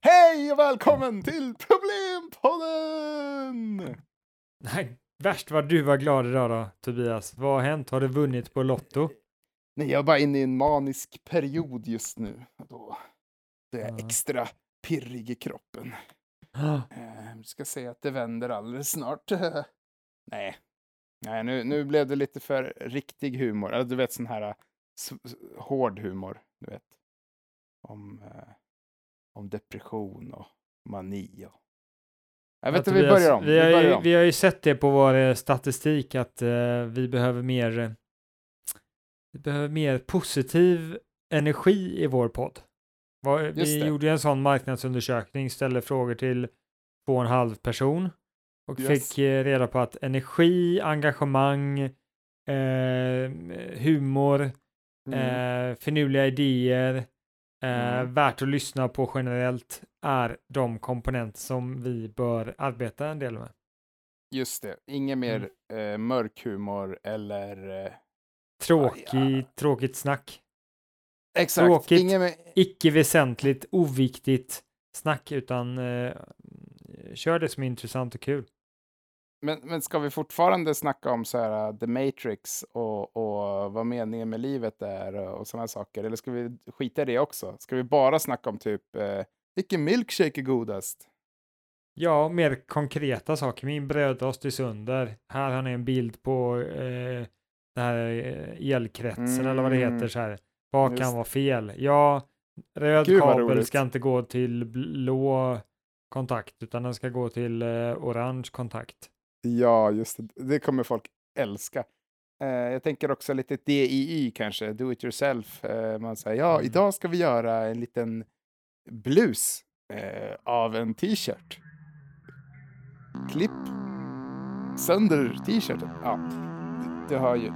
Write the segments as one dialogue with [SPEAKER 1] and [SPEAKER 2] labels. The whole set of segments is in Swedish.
[SPEAKER 1] Hej och välkommen till Problempodden!
[SPEAKER 2] Nej, värst vad du var glad idag då, Tobias. Vad har hänt? Har du vunnit på Lotto?
[SPEAKER 1] Nej, jag är bara inne i en manisk period just nu. Då det är
[SPEAKER 2] Ja.
[SPEAKER 1] extra pirrig i kroppen.
[SPEAKER 2] Ah,
[SPEAKER 1] Eh, ska se att det vänder alldeles snart. Nej, Nej nu, nu blev det lite för riktig humor. Du vet sån här eh, hård humor. Du vet. Om, eh, om depression och mani. Och... Jag vet inte, vi
[SPEAKER 2] Tobias,
[SPEAKER 1] börjar om.
[SPEAKER 2] Vi
[SPEAKER 1] Vi
[SPEAKER 2] har,
[SPEAKER 1] börjar
[SPEAKER 2] ju,
[SPEAKER 1] om.
[SPEAKER 2] vi har ju sett det på vår eh, statistik att eh, vi behöver mer eh, vi behöver mer positiv energi i vår podd.
[SPEAKER 1] Just
[SPEAKER 2] Vi
[SPEAKER 1] det.
[SPEAKER 2] gjorde en sån marknadsundersökning, ställde frågor till två och en halv person och
[SPEAKER 1] Yes.
[SPEAKER 2] fick reda på att energi, engagemang, humor,
[SPEAKER 1] Mm.
[SPEAKER 2] finurliga idéer, eh,
[SPEAKER 1] Mm.
[SPEAKER 2] värt att lyssna på generellt är de komponenter som vi bör arbeta en del med.
[SPEAKER 1] Just det, inget mer eh, mörk humor eller... Eh,
[SPEAKER 2] Tråkig,
[SPEAKER 1] ja.
[SPEAKER 2] tråkigt snack.
[SPEAKER 1] exakt,
[SPEAKER 2] Tråkigt.
[SPEAKER 1] inget mer...
[SPEAKER 2] Icke väsentligt, oviktigt snack, utan eh, kör det som är intressant och kul.
[SPEAKER 1] Men, men ska vi fortfarande snacka om så här, uh, The Matrix och, och vad meningen med livet är och, sådana saker? Eller ska vi skita i det också? Ska vi bara snacka om typ eh, vilken milkshake är godast?
[SPEAKER 2] Ja, mer konkreta saker. Min brödost är sönder. Här har ni en bild på eh, det här eh, elkretsen eller vad det
[SPEAKER 1] Mm.
[SPEAKER 2] heter. Så här. Vad
[SPEAKER 1] Just
[SPEAKER 2] kan vara fel? Ja, röd
[SPEAKER 1] Gud,
[SPEAKER 2] kabel ska inte gå till blå kontakt, utan den ska gå till eh, orange kontakt.
[SPEAKER 1] Ja, just det. Det kommer folk älska. Eh, jag tänker också lite DIY kanske, do it yourself. Eh, man säger ja,
[SPEAKER 2] Mm.
[SPEAKER 1] idag ska vi göra en liten blus eh, av en t-shirt. Klipp sönder t-shirten. Ja, du, du hör ju.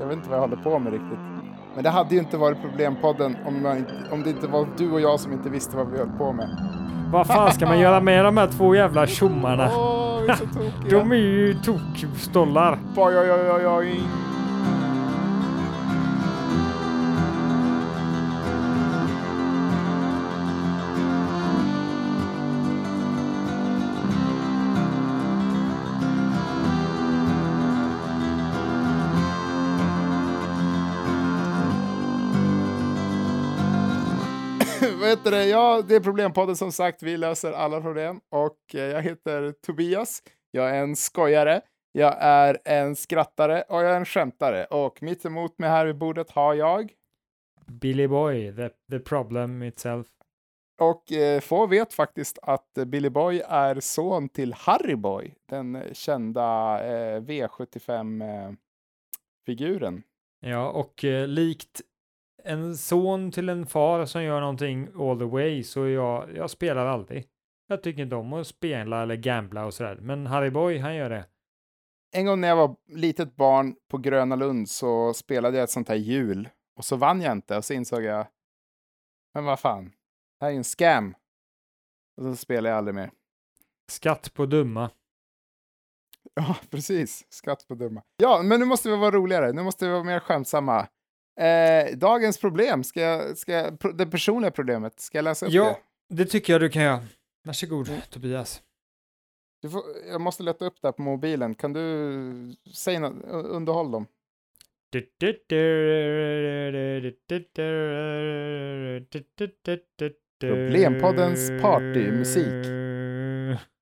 [SPEAKER 1] Jag vet inte vad jag håller på med riktigt. Men det hade ju inte varit Problempodden om, man inte, om det inte var du och jag som inte visste vad vi höll på med.
[SPEAKER 2] Vad fan ska man göra med de här två jävla tjommarna?
[SPEAKER 1] Är så tokiga.
[SPEAKER 2] De är ju tokstollar.
[SPEAKER 1] Oj, oj, oj, oj, oj. Heter det? Ja, det är Problempodden som sagt. Vi löser alla problem. Och eh, jag heter Tobias. Jag är en skojare. Jag är en skrattare och jag är en skämtare. Och mitt emot mig här vid bordet har jag.
[SPEAKER 2] Billy Boy, the, the problem itself.
[SPEAKER 1] Och eh, få vet faktiskt att eh, Billy Boy är son till Harry Boy, den eh, kända eh, V75-figuren.
[SPEAKER 2] Ja, och eh, likt en son till en far som gör någonting all the way så jag, jag spelar aldrig. Jag tycker inte om att spela eller gambla och sådär, men Harry Boy, han gör det.
[SPEAKER 1] En gång när jag var litet barn på Gröna Lund så spelade jag ett sånt här hjul och så vann jag inte och så insåg jag, men vad fan, det här är ju en scam. Och så spelade jag aldrig mer.
[SPEAKER 2] Skatt på dumma.
[SPEAKER 1] Ja, precis. Skatt på dumma. Ja, men nu måste vi vara roligare. Nu måste vi vara mer skämtsamma. Eh, dagens problem, ska jag, ska jag, det personliga problemet, ska jag läsa upp
[SPEAKER 2] Ja,
[SPEAKER 1] det?
[SPEAKER 2] det tycker jag du kan göra. Varsågod,
[SPEAKER 1] Mm.
[SPEAKER 2] Tobias.
[SPEAKER 1] Får, jag måste leta upp det här på mobilen. Kan du säga något? Underhåll dem. Problempoddens partymusik.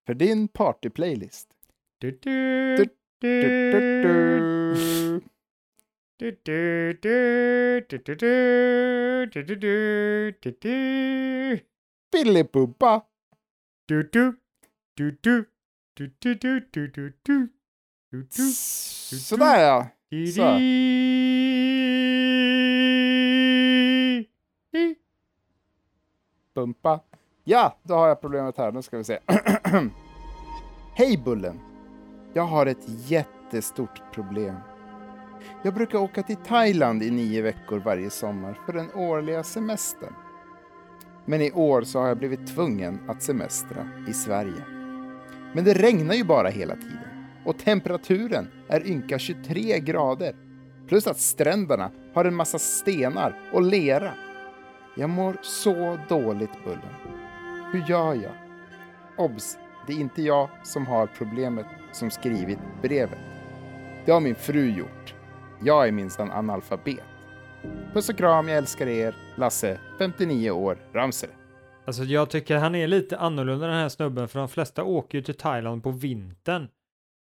[SPEAKER 1] För din partyplaylist. Bubba. Sådär ja. Så. Bumpa. Ja, då har jag problemet här. Nu ska vi se. Hej Bullen! Jag har ett jättestort problem. Jag brukar åka till Thailand i nio veckor varje sommar för den årliga semestern. Men i år så har jag blivit tvungen att semestra i Sverige. Men det regnar ju bara hela tiden och temperaturen är ynka 23 grader. Plus att stränderna har en massa stenar och lera. Jag mår så dåligt, Bullen. Hur gör jag? Obs! Det är inte jag som har problemet som skrivit brevet. Det har min fru gjort. Jag är minsann analfabet. Puss och kram, jag älskar er. Lasse, 59 år, Ramsele.
[SPEAKER 2] Alltså jag tycker han är lite annorlunda den här snubben för de flesta åker ju till Thailand på vintern.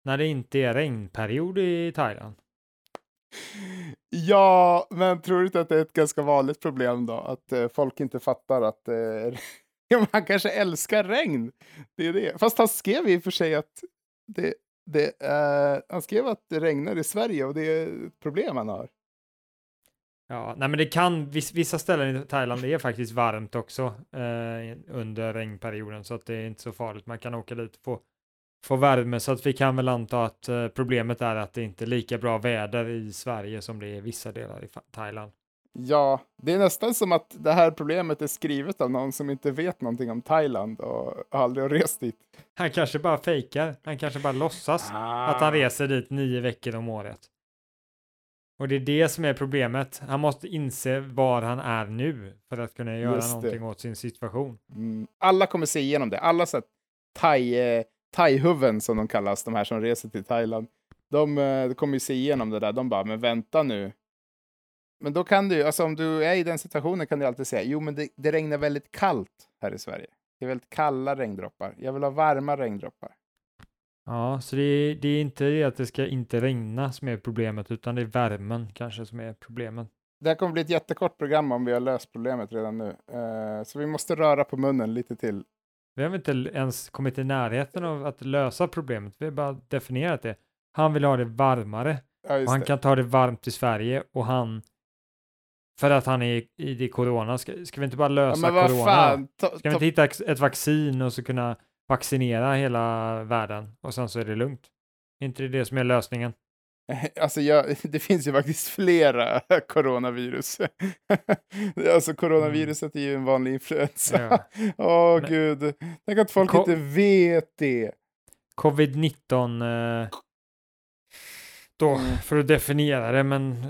[SPEAKER 2] När det inte är regnperiod i Thailand.
[SPEAKER 1] Ja, men tror du inte att det är ett ganska vanligt problem då? Att eh, folk inte fattar att eh, man kanske älskar regn. Det är det. Fast han skrev i och för sig att det, det, eh, han skrev att det regnar i Sverige och det är ett problem han har.
[SPEAKER 2] Ja, nej men det kan, vissa ställen i Thailand är faktiskt varmt också eh, under regnperioden så att det är inte så farligt. Man kan åka dit och få, få värme så att vi kan väl anta att eh, problemet är att det inte är lika bra väder i Sverige som det är i vissa delar i Thailand.
[SPEAKER 1] Ja, det är nästan som att det här problemet är skrivet av någon som inte vet någonting om Thailand och aldrig har rest dit.
[SPEAKER 2] Han kanske bara fejkar, han kanske bara låtsas ah. att han reser dit nio veckor om året. Och det är det som är problemet. Han måste inse var han är nu för att kunna göra någonting åt sin situation.
[SPEAKER 1] Mm. Alla kommer se igenom det. Alla så thai, eh, thai-huvuden som de kallas, de här som reser till Thailand. De, eh, de kommer ju se igenom det där. De bara, men vänta nu. Men då kan du, alltså om du är i den situationen kan du alltid säga, jo men det, det regnar väldigt kallt här i Sverige. Det är väldigt kalla regndroppar. Jag vill ha varma regndroppar.
[SPEAKER 2] Ja, så det är, det är inte det att det ska inte regna som är problemet, utan det är värmen kanske som är problemet.
[SPEAKER 1] Det här kommer bli ett jättekort program om vi har löst problemet redan nu. Uh, så vi måste röra på munnen lite till.
[SPEAKER 2] Vi har inte ens kommit i närheten av att lösa problemet. Vi har bara definierat det. Han vill ha det varmare. Ja, han det. kan ta det varmt i Sverige och han för att han är i det corona. Ska, ska vi inte bara lösa ja, corona? Fan, ska vi inte hitta ett vaccin och så kunna vaccinera hela världen och sen så är det lugnt. Är inte det det som är lösningen?
[SPEAKER 1] Alltså, jag, det finns ju faktiskt flera coronavirus. alltså, coronaviruset är ju en vanlig influensa. Åh, ja. oh, gud. Tänk att folk inte vet det.
[SPEAKER 2] Covid-19, eh, då, mm. för att definiera det, men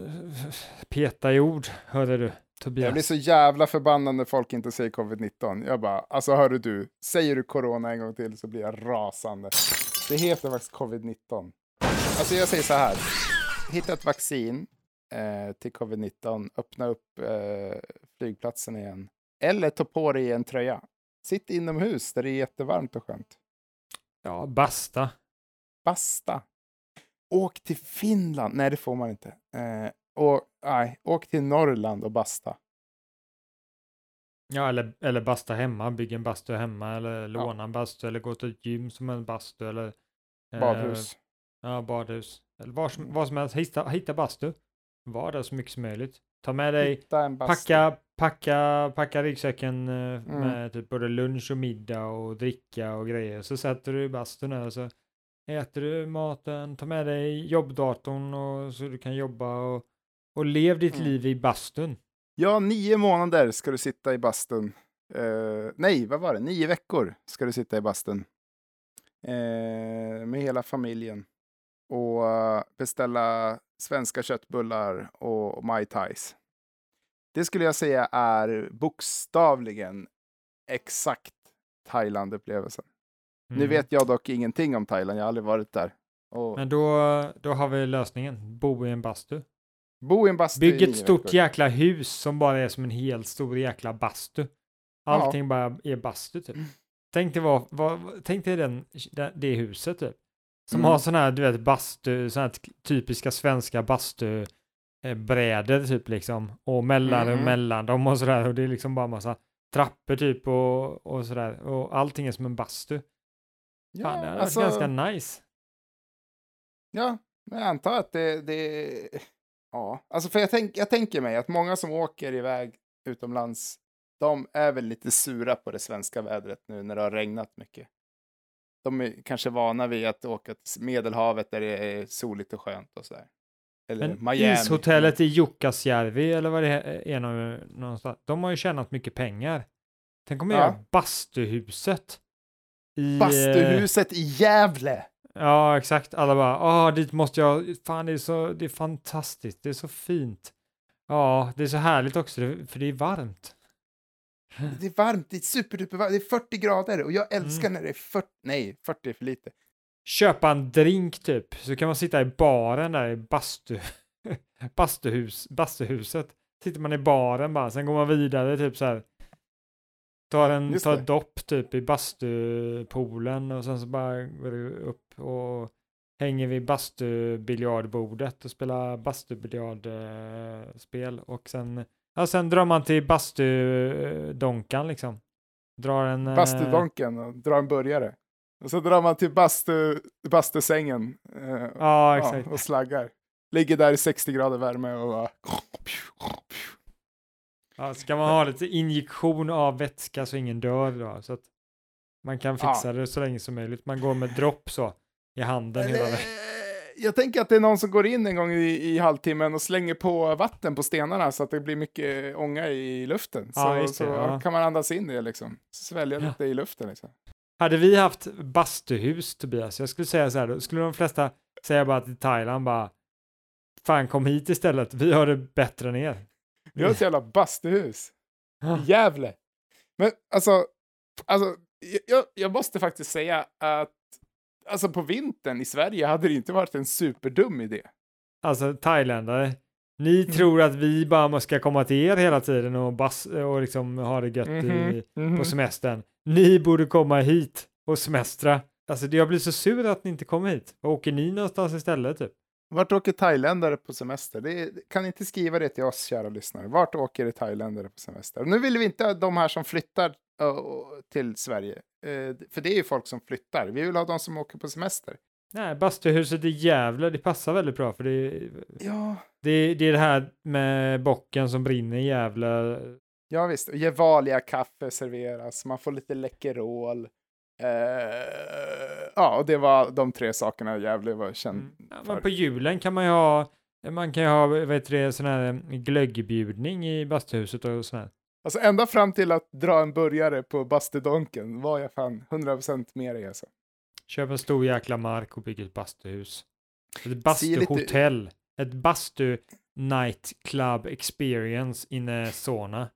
[SPEAKER 2] peta i ord, hörde du. Tobias.
[SPEAKER 1] Jag blir så jävla förbannad när folk inte säger covid-19. Jag bara, alltså hörru du, säger du corona en gång till så blir jag rasande. Det heter faktiskt covid-19. Alltså jag säger så här, hitta ett vaccin eh, till covid-19, öppna upp eh, flygplatsen igen. Eller ta på dig en tröja. Sitt inomhus där det är jättevarmt och skönt.
[SPEAKER 2] Ja, basta.
[SPEAKER 1] Basta. Åk till Finland. Nej, det får man inte. Eh, och, nej, åk till Norrland och basta.
[SPEAKER 2] Ja, eller, eller basta hemma, bygga en bastu hemma eller låna ja. en bastu eller gå till ett gym som en bastu eller
[SPEAKER 1] eh, badhus.
[SPEAKER 2] Ja, badhus. Eller var som, vad som helst, hitta, hitta bastu. Var där så mycket som möjligt. Ta med dig, packa, packa, packa ryggsäcken eh, mm. med typ både lunch och middag och dricka och grejer. Så sätter du i bastun där så äter du maten, ta med dig jobbdatorn och så du kan jobba och och lev ditt mm. liv i bastun.
[SPEAKER 1] Ja, nio månader ska du sitta i bastun. Uh, nej, vad var det? Nio veckor ska du sitta i bastun. Uh, med hela familjen. Och uh, beställa svenska köttbullar och mai tais. Det skulle jag säga är bokstavligen exakt Thailand-upplevelsen. Mm. Nu vet jag dock ingenting om Thailand, jag har aldrig varit där.
[SPEAKER 2] Och... Men då, då har vi lösningen, bo i en bastu.
[SPEAKER 1] Bo i en bastu
[SPEAKER 2] Bygg ett stort veckor. jäkla hus som bara är som en helt stor jäkla bastu. Allting ja. bara är bastu typ. Tänk dig, vad, vad, tänk dig den, det huset typ. Som mm. har sådana här, du vet, bastu, sådana här typiska svenska bastu eh, brädor typ liksom. Och mellan mm. och mellan dem och sådär. Och det är liksom bara massa trappor typ och, och sådär. Och allting är som en bastu. Ja, Fan, det alltså... ganska nice.
[SPEAKER 1] Ja, jag antar att det, det Ja, alltså för jag, tänk, jag tänker mig att många som åker iväg utomlands, de är väl lite sura på det svenska vädret nu när det har regnat mycket. De är kanske vana vid att åka till Medelhavet där det är soligt och skönt och sådär.
[SPEAKER 2] Eller Men Miami. ishotellet i Jukkasjärvi eller vad det är någonstans, de har ju tjänat mycket pengar. Tänk om jag ja. gör bastuhuset.
[SPEAKER 1] I, Bastuhuset i Gävle!
[SPEAKER 2] Ja, exakt. Alla bara, ah, dit måste jag, fan det är så, det är fantastiskt, det är så fint. Ja, det är så härligt också, för det är varmt.
[SPEAKER 1] Det är varmt, det är superduper varmt, det är 40 grader och jag älskar
[SPEAKER 2] Mm.
[SPEAKER 1] när det är 40, nej 40 är för lite.
[SPEAKER 2] Köpa en drink typ, så kan man sitta i baren där i bastu, bastuhus, bastuhuset. Sitter man i baren bara, sen går man vidare typ så här. Tar, en,
[SPEAKER 1] Just
[SPEAKER 2] tar ett dopp typ i bastupoolen och sen så bara går du upp och hänger vid bastubiljardbordet och spelar bastubiljardspel och sen, ja, sen drar man till bastudonkan liksom. Drar en... eh,
[SPEAKER 1] Bastudonken och drar en burgare. Och så drar man till bastu, bastusängen eh,
[SPEAKER 2] Ja,
[SPEAKER 1] ja, och slaggar. Ligger där i 60 grader värme och bara...
[SPEAKER 2] Ja, ska man ha lite injektion av vätska så ingen dör då, så att man kan
[SPEAKER 1] Ja.
[SPEAKER 2] fixa det så länge som möjligt. Man går med dropp så i handen hela
[SPEAKER 1] Eller,
[SPEAKER 2] vägen.
[SPEAKER 1] Jag tänker att det är någon som går in en gång i, i halvtimmen och slänger på vatten på stenarna så att det blir mycket ånga i luften.
[SPEAKER 2] Ja,
[SPEAKER 1] så
[SPEAKER 2] det,
[SPEAKER 1] så
[SPEAKER 2] ja.
[SPEAKER 1] kan man andas in det liksom. Svälja
[SPEAKER 2] Ja.
[SPEAKER 1] lite i luften liksom.
[SPEAKER 2] Hade vi haft bastuhus, Tobias, jag skulle säga så här, då skulle de flesta säga bara till Thailand bara Fan kom hit istället, vi har det bättre än er.
[SPEAKER 1] Vi har ett jävla bastuhus. I Gävle. Men alltså, alltså jag, jag måste faktiskt säga att alltså på vintern i Sverige hade det inte varit en superdum idé.
[SPEAKER 2] Alltså thailändare, ni
[SPEAKER 1] Mm.
[SPEAKER 2] tror att vi bara ska komma till er hela tiden och, bas och liksom ha det gött i,
[SPEAKER 1] Mhm.
[SPEAKER 2] på semestern. Ni borde komma hit och semestra. Alltså jag blir så sur att ni inte kommer hit. Var åker ni någonstans istället typ?
[SPEAKER 1] Vart åker thailändare på semester? Det är, kan inte skriva det till oss, kära lyssnare. Vart åker det thailändare på semester? Nu vill vi inte ha de här som flyttar till Sverige. Eh, för det är ju folk som flyttar. Vi vill ha de som åker på semester.
[SPEAKER 2] Nej, bastuhuset i Gävle, det passar väldigt bra för det,
[SPEAKER 1] Ja,
[SPEAKER 2] det, det är det här med bocken som brinner i Gävle.
[SPEAKER 1] ja visst. Gevalia kaffe serveras. Man får lite Läkerol. Eh, ja, och det var de tre sakerna Gävle var känd
[SPEAKER 2] Mm. Ja,
[SPEAKER 1] för.
[SPEAKER 2] men på julen kan man ju ha, man kan ju ha, vet du det, sån här glöggbjudning i bastuhuset och sånt.
[SPEAKER 1] Alltså ända fram till att dra en burgare på Bastudonken var jag fan 100% med dig alltså.
[SPEAKER 2] Köp en stor jäkla mark och bygg ett bastuhus. Ett
[SPEAKER 1] lite-
[SPEAKER 2] bastuhotell. Ett bastu nightclub experience in a sauna.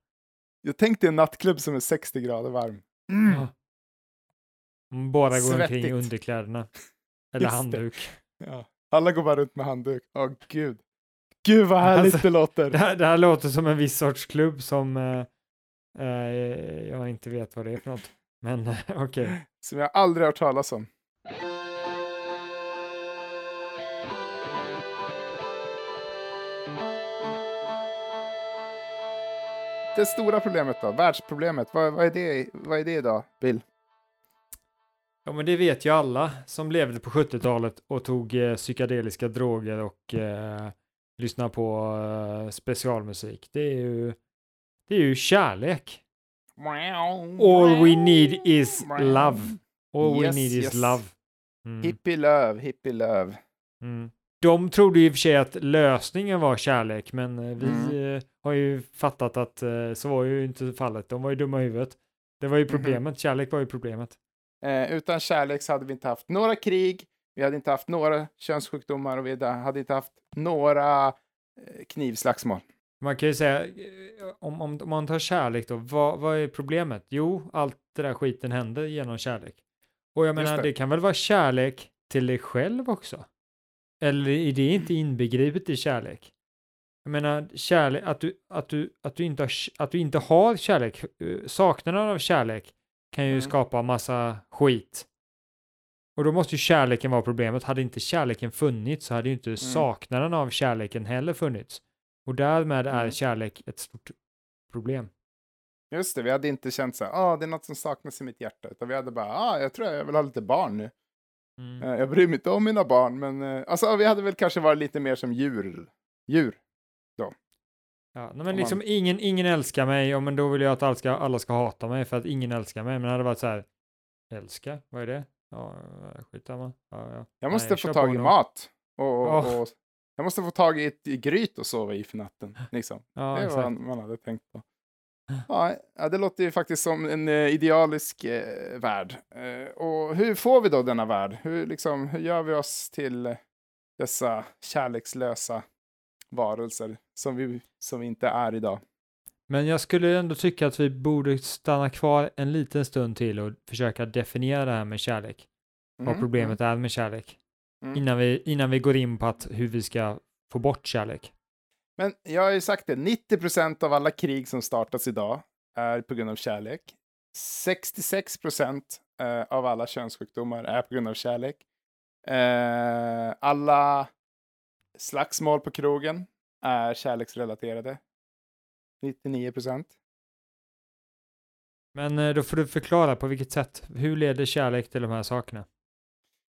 [SPEAKER 1] Jag tänkte en nattklubb som är 60 grader varm.
[SPEAKER 2] Ja. Mm, Bara går omkring i
[SPEAKER 1] Svettigt.
[SPEAKER 2] underkläderna. Eller
[SPEAKER 1] Just
[SPEAKER 2] handduk.
[SPEAKER 1] Ja. Alla går bara runt med handduk. Åh gud. Gud vad härligt
[SPEAKER 2] Alltså,
[SPEAKER 1] det låter.
[SPEAKER 2] Det här, det här låter som en viss sorts klubb som eh, eh, jag inte vet vad det är för något. Men okej.
[SPEAKER 1] Som jag aldrig hört talas om. Det stora problemet då, världsproblemet, vad, vad, är, det, vad är det idag, Bill?
[SPEAKER 2] Ja, men det vet ju alla som levde på 70-talet och tog eh, psykedeliska droger och eh, lyssnade på eh, specialmusik. Det är ju, det är ju kärlek. All we need is love. All we
[SPEAKER 1] Yes,
[SPEAKER 2] need is
[SPEAKER 1] yes.
[SPEAKER 2] love. Mm.
[SPEAKER 1] Hippie love, hippie love.
[SPEAKER 2] Mm. De trodde ju i och för sig att lösningen var kärlek, men eh, vi
[SPEAKER 1] Mm.
[SPEAKER 2] eh, har ju fattat att eh, så var ju inte fallet. De var ju dumma i huvudet. Det var ju
[SPEAKER 1] Mhm.
[SPEAKER 2] problemet. Kärlek var ju problemet.
[SPEAKER 1] Eh, utan kärlek så hade vi inte haft några krig, vi hade inte haft några könssjukdomar och vi hade inte haft några eh, knivslagsmål.
[SPEAKER 2] Man kan ju säga, eh, om, om, om man tar kärlek då, vad, vad är problemet? Jo, allt det där skiten händer genom kärlek. Och jag menar,
[SPEAKER 1] det.
[SPEAKER 2] det. kan väl vara kärlek till dig själv också? Eller är det inte inbegripet i kärlek? Jag menar, kärlek, att du, att du, att du, inte, har, att du inte har kärlek, saknaden av kärlek kan ju
[SPEAKER 1] Mm.
[SPEAKER 2] skapa massa skit. Och då måste ju kärleken vara problemet. Hade inte kärleken funnits så hade ju inte
[SPEAKER 1] Mm.
[SPEAKER 2] saknaden av kärleken heller funnits. Och därmed är
[SPEAKER 1] Mm.
[SPEAKER 2] kärlek ett stort problem.
[SPEAKER 1] Just det, vi hade inte känt så här, ah, det är något som saknas i mitt hjärta, utan vi hade bara, ah, jag tror jag vill ha lite barn nu.
[SPEAKER 2] Mm.
[SPEAKER 1] Eh, jag bryr mig inte om mina barn, men eh, alltså, vi hade väl kanske varit lite mer som djur. Djur.
[SPEAKER 2] Ja, men liksom ingen, ingen älskar mig, ja, men då vill jag att alla ska, alla ska hata mig för att ingen älskar mig. Men det hade varit så här, älska, vad är det? Ja, skitsamma. Ja, ja.
[SPEAKER 1] Jag måste
[SPEAKER 2] Nej,
[SPEAKER 1] få
[SPEAKER 2] kör
[SPEAKER 1] tag i mat. Och, och,
[SPEAKER 2] Ja.
[SPEAKER 1] och, jag måste få tag i ett gryt och sova i för natten. Liksom.
[SPEAKER 2] Ja,
[SPEAKER 1] det
[SPEAKER 2] exakt.
[SPEAKER 1] vad man hade tänkt på. Ja, ja, det låter ju faktiskt som en eh, idealisk eh, värld. Eh, och hur får vi då denna värld? Hur, liksom, hur gör vi oss till eh, dessa kärlekslösa varelser som vi, som vi inte är idag?
[SPEAKER 2] Men jag skulle ändå tycka att vi borde stanna kvar en liten stund till och försöka definiera det här med kärlek. Vad
[SPEAKER 1] Mm,
[SPEAKER 2] problemet är med kärlek.
[SPEAKER 1] Mm.
[SPEAKER 2] Innan, vi, innan vi går in på att hur vi ska få bort kärlek.
[SPEAKER 1] Men jag har ju sagt det, 90 procent av alla krig som startas idag är på grund av kärlek. 66 procent eh, av alla könssjukdomar är på grund av kärlek. Eh, alla slagsmål på krogen är kärleksrelaterade. 99 procent.
[SPEAKER 2] Men eh, då får du förklara på vilket sätt. Hur leder kärlek till de här sakerna?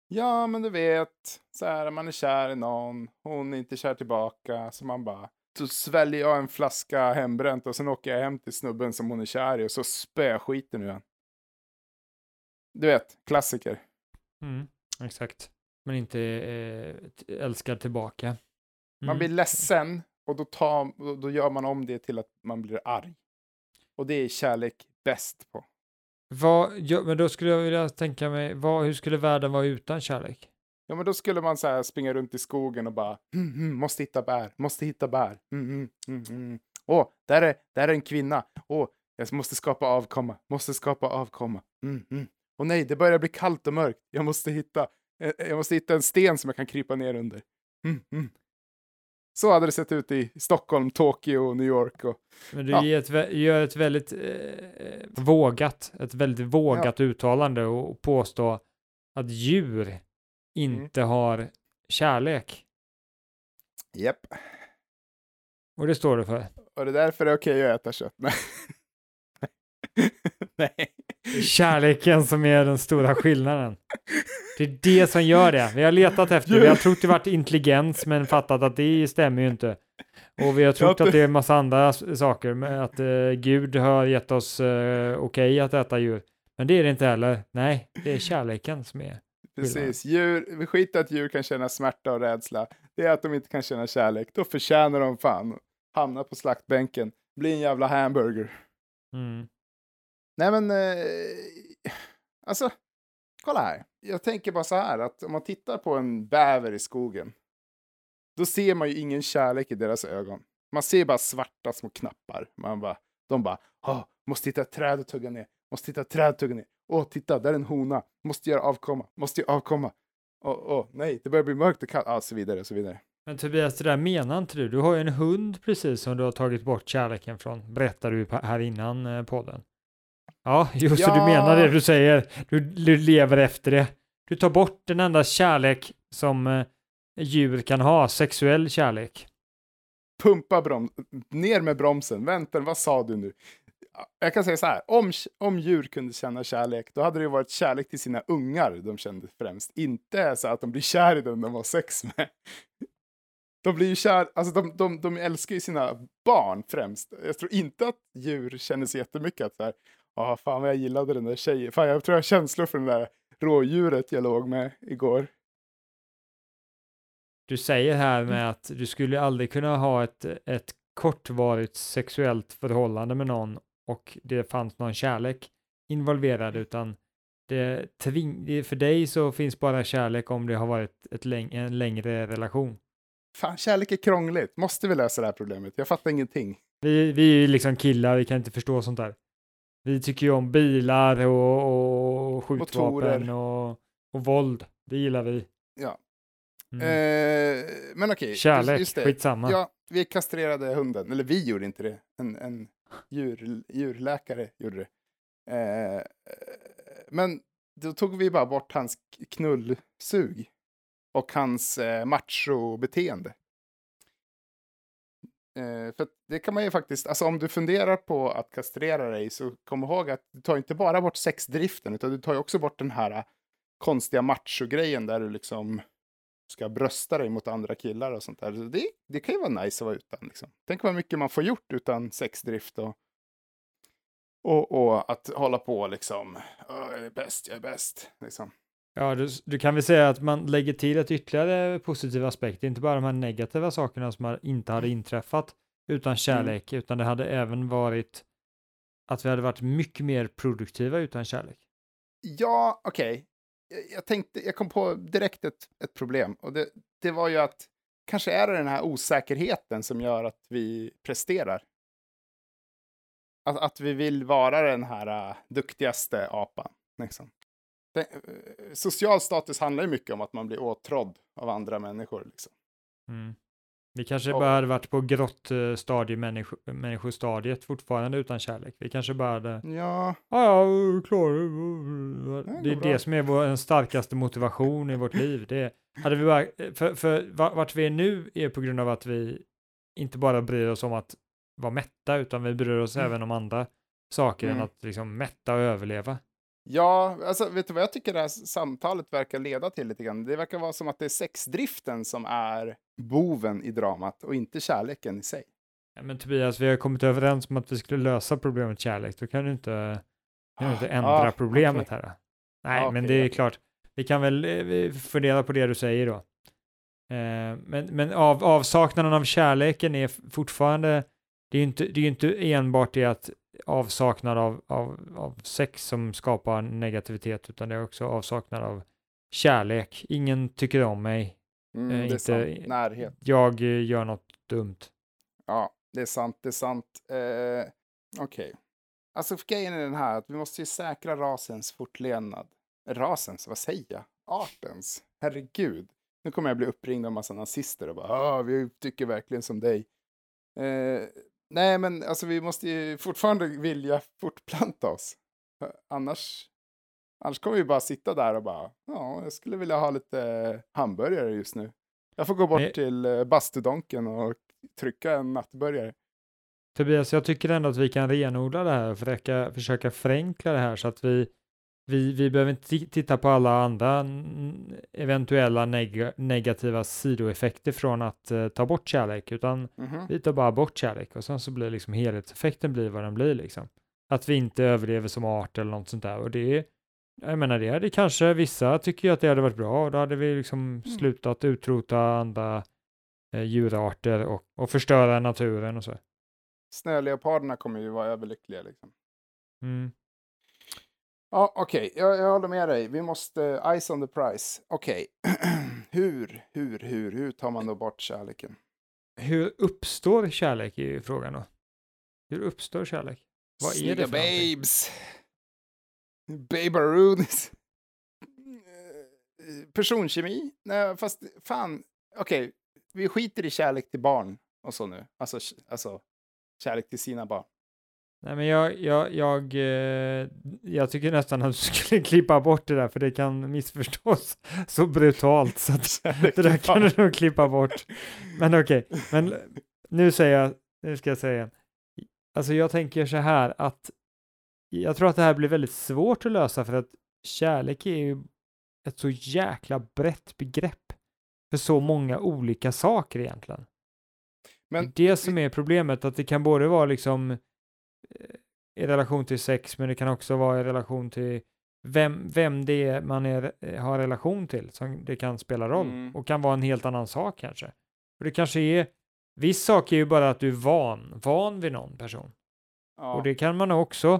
[SPEAKER 1] Ja, men du vet, så här, man är kär i någon, hon är inte kär tillbaka, så man bara, så sväljer jag en flaska hembränt och sen åker jag hem till snubben som hon är kär i och så spöskiter nu han. Du vet, klassiker.
[SPEAKER 2] Mm, exakt. Men inte eh, älskar tillbaka.
[SPEAKER 1] Man
[SPEAKER 2] Mm.
[SPEAKER 1] blir ledsen och då, tar, då- då gör man om det till att man blir arg. Och det är kärlek bäst på.
[SPEAKER 2] Vad, ja, men då skulle jag vilja tänka mig, vad, hur skulle världen vara utan kärlek?
[SPEAKER 1] Ja, men då skulle man så här springa runt i skogen och bara mm, mm, måste hitta bär, måste hitta bär. Mm, mm, mm, mm. Åh, där är, där är en kvinna. Åh, jag måste skapa avkomma, måste skapa avkomma. Mm, mm. Åh nej, det börjar bli kallt och mörkt. Jag måste hitta, jag måste hitta en sten som jag kan krypa ner under. Mm, mm. Så hade det sett ut i Stockholm, Tokyo, New York och
[SPEAKER 2] Men du
[SPEAKER 1] Ja.
[SPEAKER 2] ger ett, gör ett väldigt eh, vågat, ett väldigt vågat uttalande och, och påstå att djur
[SPEAKER 1] Mm.
[SPEAKER 2] inte har kärlek.
[SPEAKER 1] Japp.
[SPEAKER 2] Och det står du för.
[SPEAKER 1] Och det är därför det är okej att äta kött. Nej. nej.
[SPEAKER 2] Kärleken som är den stora skillnaden. Det är det som gör det. Vi har letat efter det. Vi har trott det varit intelligens men fattat att det stämmer ju inte. Och vi har trott att det är en massa andra saker. Att eh, Gud har gett oss eh, okej att äta djur. Men det är det inte heller. Nej, det är kärleken som är.
[SPEAKER 1] Precis, djur, vi skiter att djur kan känna smärta och rädsla. Det är att de inte kan känna kärlek. Då förtjänar de fan hamna på slaktbänken, bli en jävla hamburger.
[SPEAKER 2] Mm.
[SPEAKER 1] Nej men, eh, alltså, kolla här. Jag tänker bara så här att om man tittar på en bäver i skogen, då ser man ju ingen kärlek i deras ögon. Man ser bara svarta små knappar. Man bara, de bara, oh, måste hitta ett träd och tugga ner, måste hitta ett träd och tugga ner. Åh, titta, där är en hona, måste göra avkomma, måste göra avkomma. Åh, åh, nej, det börjar bli mörkt och kallt, ah, så vidare, så vidare.
[SPEAKER 2] Men Tobias, det där menar inte du? Du har ju en hund precis som du har tagit bort kärleken från, berättar du här innan eh, podden. Ja, just det, du
[SPEAKER 1] Ja.
[SPEAKER 2] menar det du säger. Du, du lever efter det. Du tar bort den enda kärlek som eh, djur kan ha, sexuell kärlek.
[SPEAKER 1] Pumpa broms, ner med bromsen, vänta, vad sa du nu? Jag kan säga så här, om, om djur kunde känna kärlek, då hade det varit kärlek till sina ungar de kände främst. Inte så att de blir kär i den de har sex med. De blir ju kär, alltså de, de, de älskar ju sina barn främst. Jag tror inte att djur känner så jättemycket att så här, ja fan vad jag gillade den där tjejen, fan jag tror jag har känslor för den där rådjuret jag låg med igår.
[SPEAKER 2] Du säger här
[SPEAKER 1] Mm.
[SPEAKER 2] med att du skulle aldrig kunna ha ett, ett kortvarigt sexuellt förhållande med någon och det fanns någon kärlek involverad, utan det tving, det, för dig så finns bara kärlek om det har varit ett läng, en längre relation.
[SPEAKER 1] Fan, kärlek är krångligt, måste vi lösa det här problemet? Jag fattar ingenting.
[SPEAKER 2] Vi, vi är ju liksom killar, vi kan inte förstå sånt där. Vi tycker ju om bilar och, och skjutvapen och, och våld. Det gillar vi.
[SPEAKER 1] Ja.
[SPEAKER 2] Mm.
[SPEAKER 1] Eh, men okej. just-
[SPEAKER 2] Kärlek,
[SPEAKER 1] just det.
[SPEAKER 2] skitsamma.
[SPEAKER 1] Ja, vi kastrerade hunden. Eller vi gjorde inte det. En, en djur, djurläkare gjorde det. Eh, men då tog vi bara bort hans knullsug. Och hans eh, machobeteende. Eh, för det kan man ju faktiskt, alltså om du funderar på att kastrera dig så kom ihåg att du tar inte bara bort sexdriften utan du tar ju också bort den här äh, konstiga machogrejen där du liksom ska brösta dig mot andra killar och sånt där. Så Det, det kan ju vara nice att vara utan. Liksom. Tänk vad mycket man får gjort utan sexdrift och, och, och att hålla på liksom. Jag är bäst, jag är bäst. Liksom.
[SPEAKER 2] Ja, du, du kan väl säga att man lägger till ett ytterligare positiv aspekt, inte bara de här negativa sakerna som inte hade inträffat utan kärlek, utan det hade även varit att vi hade varit mycket mer produktiva utan kärlek.
[SPEAKER 1] Ja, okej. Jag, jag tänkte, jag kom på direkt ett, ett problem och det, det var ju att kanske är det den här osäkerheten som gör att vi presterar. Att, att vi vill vara den här uh, duktigaste apan. Liksom. Uh, social status handlar ju mycket om att man blir åtrådd av andra människor. Liksom.
[SPEAKER 2] Mm. Vi kanske
[SPEAKER 1] Och-
[SPEAKER 2] bara hade varit på grottstadie, människo, människostadiet fortfarande utan kärlek. Vi kanske bara hade,
[SPEAKER 1] Ja,
[SPEAKER 2] ja, ja, klar.
[SPEAKER 1] det
[SPEAKER 2] Det är
[SPEAKER 1] bra.
[SPEAKER 2] det som är vår starkaste motivation i vårt liv. Det hade vi bara, för, för va- vart vi är nu är på grund av att vi inte bara bryr oss om att vara mätta, utan vi bryr oss
[SPEAKER 1] Mm.
[SPEAKER 2] även om andra saker än
[SPEAKER 1] Mm.
[SPEAKER 2] att liksom mätta och överleva.
[SPEAKER 1] Ja, alltså vet du vad jag tycker det här samtalet verkar leda till lite grann? Det verkar vara som att det är sexdriften som är boven i dramat och inte kärleken i sig.
[SPEAKER 2] Ja, men Tobias, vi har kommit överens om att vi skulle lösa problemet kärlek. Då kan du inte, kan du inte ändra
[SPEAKER 1] Ah,
[SPEAKER 2] problemet
[SPEAKER 1] okej.
[SPEAKER 2] här. Nej,
[SPEAKER 1] Ah,
[SPEAKER 2] men det är klart. Vi kan väl eh, vi fundera på det du säger då. Eh, men men av, avsaknaden av kärleken är fortfarande, det är ju inte, det är inte enbart det att avsaknad av, av, av sex som skapar negativitet, utan det är också avsaknad av kärlek. Ingen tycker om mig.
[SPEAKER 1] Mm,
[SPEAKER 2] Eh, inte-.
[SPEAKER 1] Närhet.
[SPEAKER 2] Jag eh, gör något dumt.
[SPEAKER 1] Ja, det är sant, det är sant. Eh, Okej. Alltså grejen är den här att vi måste ju säkra rasens fortlevnad. Rasens, vad säger jag? Artens. Herregud. Nu kommer jag bli uppringd av massa nazister och bara ah, vi tycker verkligen som dig. Eh, nej, men alltså vi måste ju fortfarande vilja fortplanta oss. Annars, annars kommer vi bara sitta där och bara ja, jag skulle vilja ha lite hamburgare just nu. Jag får gå bort
[SPEAKER 2] Men-
[SPEAKER 1] till eh, bastudonken och trycka en nattburgare.
[SPEAKER 2] Tobias, jag tycker ändå att vi kan renodla det här och försöka, försöka förenkla det här så att vi, vi, vi behöver inte ti- titta på alla andra mm, eventuella neg negativa sidoeffekter från att eh, ta bort kärlek, utan
[SPEAKER 1] Mhm.
[SPEAKER 2] vi tar bara bort kärlek och sen så blir liksom helhetseffekten blir vad den blir liksom. Att vi inte överlever som art eller något sånt där och det jag menar det hade kanske, vissa tycker ju att det hade varit bra och då hade vi liksom slutat utrota andra eh, djurarter och, och förstöra naturen och så.
[SPEAKER 1] Snöleoparderna kommer ju vara överlyckliga. Liksom.
[SPEAKER 2] Mm.
[SPEAKER 1] Ja, okej, jag, jag håller med dig. Vi måste, ice on the price. Okej, hur, hur, hur, hur tar man då bort kärleken?
[SPEAKER 2] Hur uppstår kärlek är ju frågan då. Hur uppstår kärlek? Vad är det
[SPEAKER 1] Snygga
[SPEAKER 2] för
[SPEAKER 1] babes. Babaroonies. Personkemi? Nej, fast fan, okej, vi skiter i kärlek till barn och så nu. Alltså, alltså kärlek till sina barn.
[SPEAKER 2] Nej men jag, jag, jag, eh, jag tycker nästan att du skulle klippa bort det där för det kan missförstås så brutalt så det där kan du nog klippa bort. Men okej, men nu säger jag, nu ska jag säga, alltså jag tänker så här att jag tror att det här blir väldigt svårt att lösa för att kärlek är ju ett så jäkla brett begrepp för så många olika saker egentligen.
[SPEAKER 1] Men
[SPEAKER 2] det är det som är problemet, att det kan både vara liksom i relation till sex, men det kan också vara i relation till vem, vem det är man är, eh, har relation till, som det kan spela roll,
[SPEAKER 1] Mm.
[SPEAKER 2] och kan vara en helt annan sak kanske. Och det kanske är, viss sak är ju bara att du är van, van vid någon person.
[SPEAKER 1] ja,
[SPEAKER 2] Och det kan man också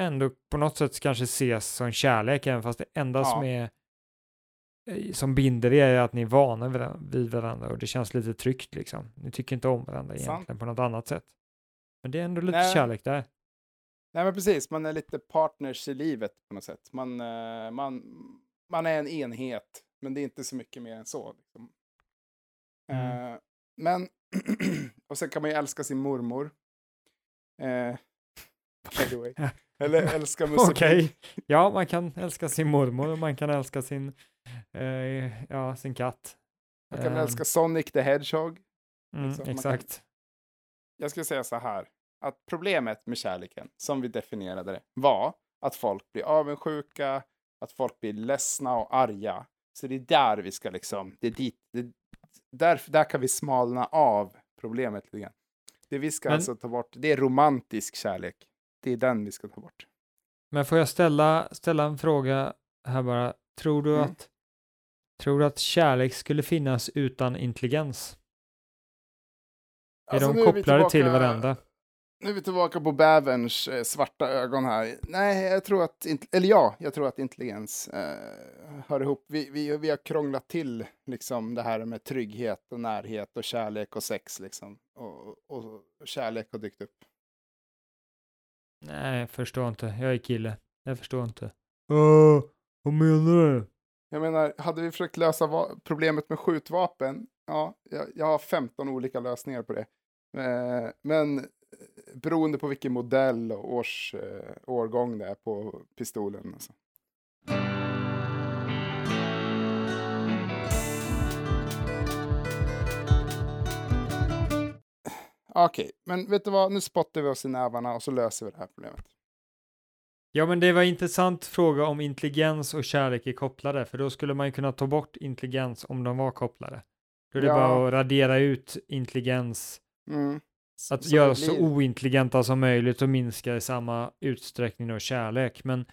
[SPEAKER 2] ändå på något sätt kanske ses som kärlek, även fast det enda
[SPEAKER 1] Ja.
[SPEAKER 2] som är eh, som binder er är att ni är vana vid varandra- och det känns lite tryggt liksom. Ni tycker inte om varandra
[SPEAKER 1] Sant.
[SPEAKER 2] egentligen på något annat sätt. Men det är ändå lite
[SPEAKER 1] Nej.
[SPEAKER 2] kärlek där.
[SPEAKER 1] Nej, men precis. Man är lite partners i livet på något sätt. Man, eh, man, man är en enhet, men det är inte så mycket mer än så. Liksom.
[SPEAKER 2] Mm.
[SPEAKER 1] Eh, men, och sen kan man ju älska sin mormor. Eh, by the way. Eller älska Musse
[SPEAKER 2] Okej,
[SPEAKER 1] Pigg.
[SPEAKER 2] ja man kan älska sin mormor och man kan älska sin, eh, ja, sin katt.
[SPEAKER 1] Man kan
[SPEAKER 2] Ehm,
[SPEAKER 1] älska Sonic the Hedgehog.
[SPEAKER 2] Mm,
[SPEAKER 1] liksom,
[SPEAKER 2] exakt.
[SPEAKER 1] Jag skulle säga så här, att problemet med kärleken, som vi definierade det, var att folk blir avundsjuka, att folk blir ledsna och arga. Så det är där vi ska liksom, det är dit, det, där, där kan vi smalna av problemet lite grann. Det vi ska
[SPEAKER 2] Men-
[SPEAKER 1] alltså ta bort, det är romantisk kärlek. Det är den vi ska ta bort.
[SPEAKER 2] Men får jag ställa, ställa en fråga här bara? Tror du
[SPEAKER 1] Mm.
[SPEAKER 2] att tror du att kärlek skulle finnas utan intelligens? Är
[SPEAKER 1] Alltså,
[SPEAKER 2] de
[SPEAKER 1] nu är
[SPEAKER 2] kopplade till
[SPEAKER 1] tillbaka-
[SPEAKER 2] varandra?
[SPEAKER 1] Nu är vi tillbaka på bäverns eh, svarta ögon här. Nej, jag tror att, eller ja, jag tror att intelligens eh, hör ihop. Vi, vi, vi har krånglat till liksom det här med trygghet och närhet och kärlek och sex liksom. Och, och, och kärlek har dykt upp.
[SPEAKER 2] Nej, jag förstår inte. Jag är kille. Jag förstår inte. Uh, vad menar du?
[SPEAKER 1] Jag menar, hade vi försökt lösa problemet med skjutvapen, ja, jag, jag har 15 olika lösningar på det. Eh, men eh, beroende på vilken modell och års, eh, årgång det är på pistolen. Alltså. Ah, okej, men vet du vad? Nu spottar vi oss i nävarna och så löser vi det här problemet.
[SPEAKER 2] Ja, men det var en intressant fråga om intelligens och kärlek är kopplade, för då skulle man ju kunna ta bort intelligens om de var kopplade. Då är det
[SPEAKER 1] Ja.
[SPEAKER 2] bara att radera ut intelligens,
[SPEAKER 1] Mm.
[SPEAKER 2] att
[SPEAKER 1] Så
[SPEAKER 2] göra så ointelligenta som möjligt och minska i samma utsträckning då kärlek. Men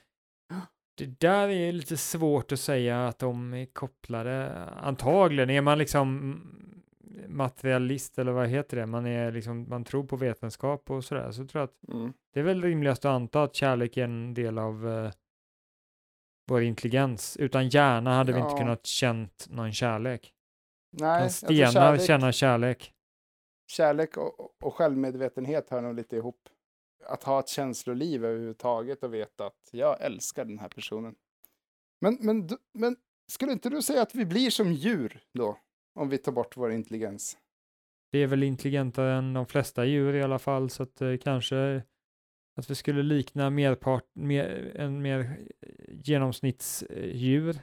[SPEAKER 2] det där är lite svårt att säga att de är kopplade. Antagligen är man liksom materialist eller vad heter det? Man är liksom, man tror på vetenskap och sådär, så tror jag att
[SPEAKER 1] Mm.
[SPEAKER 2] det är väl rimligast att anta att kärlek är en del av eh, vår intelligens. Utan hjärna hade vi inte
[SPEAKER 1] Ja.
[SPEAKER 2] kunnat känt någon kärlek.
[SPEAKER 1] Nej, jag tror
[SPEAKER 2] stenar
[SPEAKER 1] kärlek-
[SPEAKER 2] känna kärlek?
[SPEAKER 1] Kärlek och, och självmedvetenhet hör nog lite ihop. Att ha ett känsloliv överhuvudtaget och veta att jag älskar den här personen. Men, men, men skulle inte du säga att vi blir som djur då? Om vi tar bort vår intelligens.
[SPEAKER 2] Vi är väl intelligentare än de flesta djur i alla fall, så att eh, kanske att vi skulle likna merpart, mer, en mer genomsnittsdjur,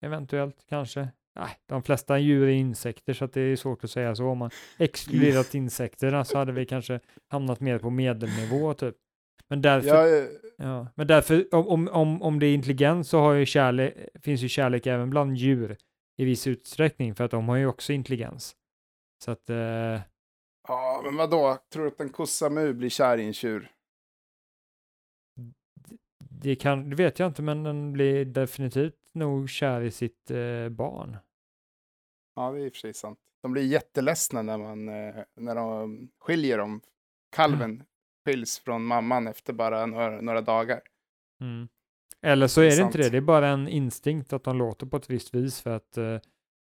[SPEAKER 2] eventuellt kanske. Nej, de flesta djur är insekter, så det är svårt att säga så. Om man exkluderat insekterna så hade vi kanske hamnat mer på medelnivå, typ. Men därför,
[SPEAKER 1] Jag, eh,
[SPEAKER 2] ja, men därför om, om, om, om det är intelligens så har ju kärlek, finns ju kärlek även bland djur i viss utsträckning, för att de har ju också intelligens. Så att, eh,
[SPEAKER 1] ja, men vadå? Tror du att en kossa mu blir kär i en tjur?
[SPEAKER 2] det kan, det vet jag inte, men den blir definitivt nog kär i sitt eh, barn.
[SPEAKER 1] Ja, det är i och för sig sant. De blir jätteledsna när, man, eh, när de skiljer dem. Kalven skiljs från mamman efter bara några, några dagar.
[SPEAKER 2] Mm. Eller så är det inte det, det är bara en instinkt att de låter på ett visst vis för att eh,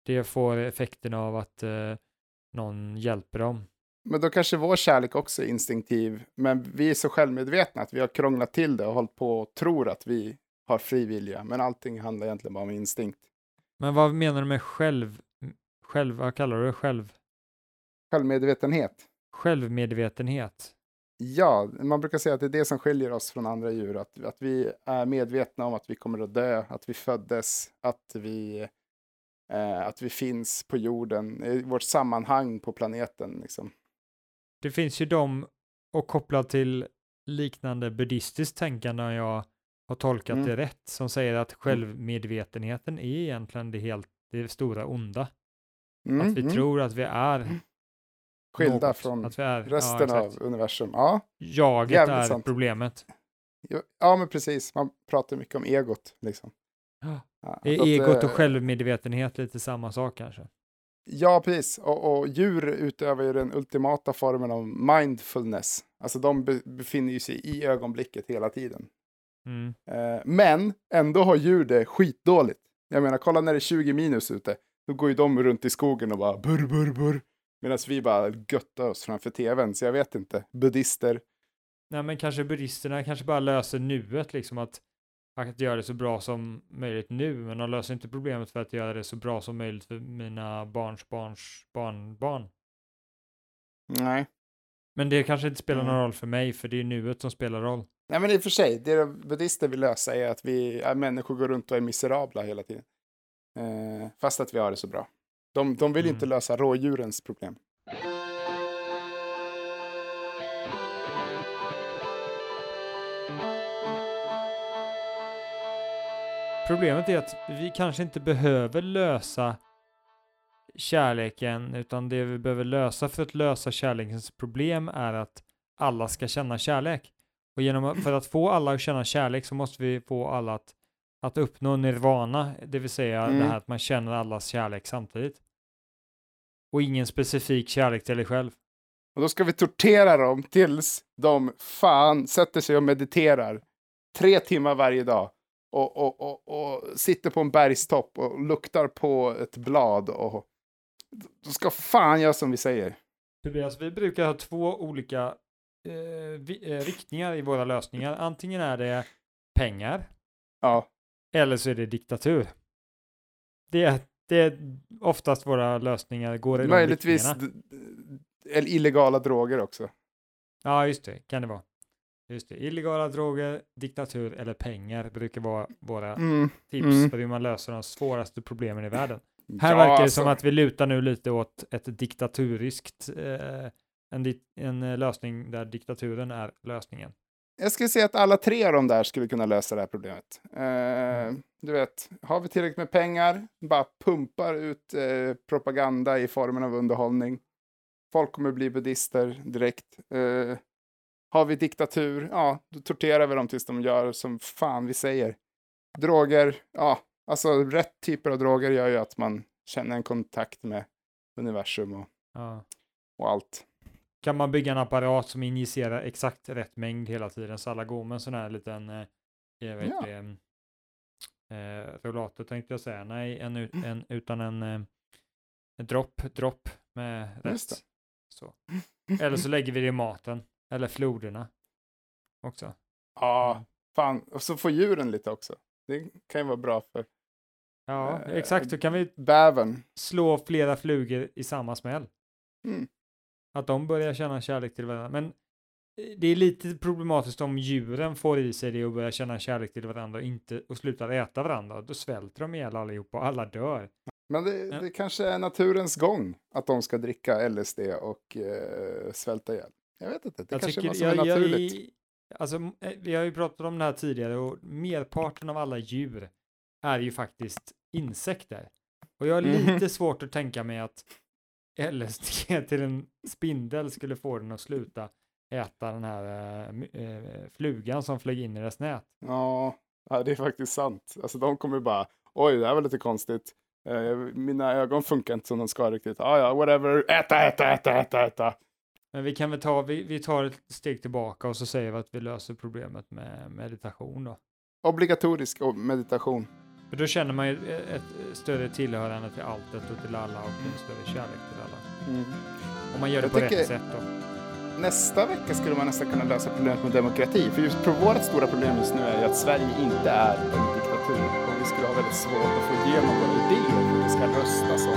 [SPEAKER 2] det får effekten av att eh, någon hjälper dem.
[SPEAKER 1] Men då kanske vår kärlek också är instinktiv. Men vi är så självmedvetna att vi har krånglat till det och hållit på och tror att vi har fri vilja. Men allting handlar egentligen bara om instinkt.
[SPEAKER 2] Men vad menar du med själv, själv vad kallar du det? Själv,
[SPEAKER 1] Självmedvetenhet.
[SPEAKER 2] självmedvetenhet?
[SPEAKER 1] Ja, man brukar säga att det är det som skiljer oss från andra djur. Att, att vi är medvetna om att vi kommer att dö, att vi föddes, att vi, eh, att vi finns på jorden, i vårt sammanhang på planeten. Liksom.
[SPEAKER 2] Det finns ju de, och kopplat till liknande buddhistiskt tänkande jag har tolkat
[SPEAKER 1] Mm.
[SPEAKER 2] det rätt, som säger att självmedvetenheten är egentligen det helt det stora onda.
[SPEAKER 1] Mm,
[SPEAKER 2] att vi
[SPEAKER 1] mm.
[SPEAKER 2] tror att vi är
[SPEAKER 1] Skilda
[SPEAKER 2] något,
[SPEAKER 1] från
[SPEAKER 2] är,
[SPEAKER 1] resten
[SPEAKER 2] ja,
[SPEAKER 1] av universum. Ja,
[SPEAKER 2] Jaget
[SPEAKER 1] Jävligt
[SPEAKER 2] är
[SPEAKER 1] sant.
[SPEAKER 2] problemet.
[SPEAKER 1] ja, men precis. Man pratar mycket om egot. Liksom.
[SPEAKER 2] Ja.
[SPEAKER 1] Ja,
[SPEAKER 2] Är egot och självmedvetenhet lite samma sak kanske?
[SPEAKER 1] Ja, precis. Och, och djur utövar ju den ultimata formen av mindfulness. Alltså de be, befinner ju sig i ögonblicket hela tiden.
[SPEAKER 2] Mm.
[SPEAKER 1] Eh, men ändå har djur det skitdåligt. Jag menar, kolla när det är 20 minus ute. Då går ju de runt i skogen och bara burr, burr, burr. Medan vi bara göttar oss framför tvn. Så jag vet inte. Buddhister.
[SPEAKER 2] Nej, men kanske buddhisterna kanske bara löser nuet, liksom att, att göra det så bra som möjligt nu, men de löser inte problemet för att göra det så bra som möjligt för mina barns barns barnbarn.
[SPEAKER 1] Nej.
[SPEAKER 2] Men det kanske inte spelar någon
[SPEAKER 1] Mm.
[SPEAKER 2] roll för mig, för det är nuet som spelar roll.
[SPEAKER 1] Nej, men i och för sig. Det de buddhister vill lösa är att vi är människor går runt och är miserabla hela tiden. Eh, fast att vi har det så bra. De, de vill
[SPEAKER 2] Mm.
[SPEAKER 1] inte lösa rådjurens problem.
[SPEAKER 2] Problemet är att vi kanske inte behöver lösa kärleken, utan det vi behöver lösa för att lösa kärlekens problem är att alla ska känna kärlek. Och genom för att få alla att känna kärlek så måste vi få alla att, att uppnå nirvana, det vill säga det
[SPEAKER 1] Mm.
[SPEAKER 2] här att man känner allas kärlek samtidigt. Och ingen specifik kärlek till dig själv.
[SPEAKER 1] Och då ska vi tortera dem tills de fan sätter sig och mediterar tre timmar varje dag. Och, och, och, och sitter på en bergstopp och luktar på ett blad. Och de ska fan göra som vi säger.
[SPEAKER 2] Tobias, vi brukar ha två olika eh, vi, eh, riktningar i våra lösningar. Antingen är det pengar
[SPEAKER 1] Ja,
[SPEAKER 2] eller så är det diktatur. Det är, det är oftast våra lösningar går i de
[SPEAKER 1] möjligtvis
[SPEAKER 2] riktningarna.
[SPEAKER 1] d- d- eller illegala droger också.
[SPEAKER 2] Ja, just det, kan det vara. Just det. Illegala droger, diktatur eller pengar brukar vara våra
[SPEAKER 1] Mm.
[SPEAKER 2] tips
[SPEAKER 1] mm.
[SPEAKER 2] för hur man löser de svåraste problemen i världen. Här
[SPEAKER 1] Ja,
[SPEAKER 2] verkar det
[SPEAKER 1] alltså,
[SPEAKER 2] som att vi lutar nu lite åt ett diktaturiskt, eh, en, en eh, lösning där diktaturen är lösningen.
[SPEAKER 1] Jag skulle säga att alla tre av de där skulle kunna lösa det här problemet. Eh,
[SPEAKER 2] Mm.
[SPEAKER 1] du vet, har vi tillräckligt med pengar, bara pumpar ut eh, propaganda i formen av underhållning. Folk kommer bli buddister direkt. Eh, har vi diktatur, ja, då torterar vi dem tills de gör som fan vi säger. Droger, ja, alltså rätt typer av droger gör ju att man känner en kontakt med universum och,
[SPEAKER 2] Ja.
[SPEAKER 1] och allt.
[SPEAKER 2] Kan man bygga en apparat som injicerar exakt rätt mängd hela tiden så alla går med en sån här liten, eh, jag vet
[SPEAKER 1] Ja.
[SPEAKER 2] det, eh, rollator tänkte jag säga, nej, en, ut- en, utan en, eh, en dropp, dropp med rätt. Så. Eller så lägger vi det i maten, eller floderna också.
[SPEAKER 1] Ja, fan. Och så får djuren lite också. Det kan ju vara bra för
[SPEAKER 2] Ja,
[SPEAKER 1] Eh,
[SPEAKER 2] exakt, då kan vi
[SPEAKER 1] bävern.
[SPEAKER 2] slå flera flugor i samma smäll.
[SPEAKER 1] Mm.
[SPEAKER 2] Att de börjar känna kärlek till varandra. Men eh, det är lite problematiskt om djuren får i sig det och börjar känna kärlek till varandra och, inte, och slutar äta varandra. Då svälter de ihjäl allihopa och alla dör.
[SPEAKER 1] Men det,
[SPEAKER 2] Ja.
[SPEAKER 1] det kanske är naturens gång att de ska dricka LSD och eh, svälta ihjäl. Jag vet inte, det kanske är något som är naturligt.
[SPEAKER 2] alltså, m- eh, vi har ju pratat om det här tidigare och merparten av alla djur är ju faktiskt insekter. Och jag har
[SPEAKER 1] Mhm.
[SPEAKER 2] lite svårt att tänka mig att LSD till en spindel skulle få den att sluta äta den här eh, flugan som flög in i dess nät.
[SPEAKER 1] Ja, det är faktiskt sant. Alltså de kommer bara, oj, det här var lite konstigt. Eh, mina ögon funkar inte som de ska riktigt. Ah, ja, whatever. Äta, äta, äta, äta, äta.
[SPEAKER 2] Men vi kan väl ta, vi, vi tar ett steg tillbaka och så säger vi att vi löser problemet med meditation då.
[SPEAKER 1] Obligatorisk meditation.
[SPEAKER 2] För då känner man ju ett större tillhörande till alltet och till alla och en större kärlek till alla.
[SPEAKER 1] Mm.
[SPEAKER 2] Om man gör det
[SPEAKER 1] Jag
[SPEAKER 2] på rätt sätt då.
[SPEAKER 1] Nästa vecka skulle man nästan kunna lösa problemet med demokrati. För just vårt stora problem just nu är ju att Sverige inte är en diktatur. Och vi skulle ha väldigt svårt att få igenom våra idéer hur vi ska rösta så.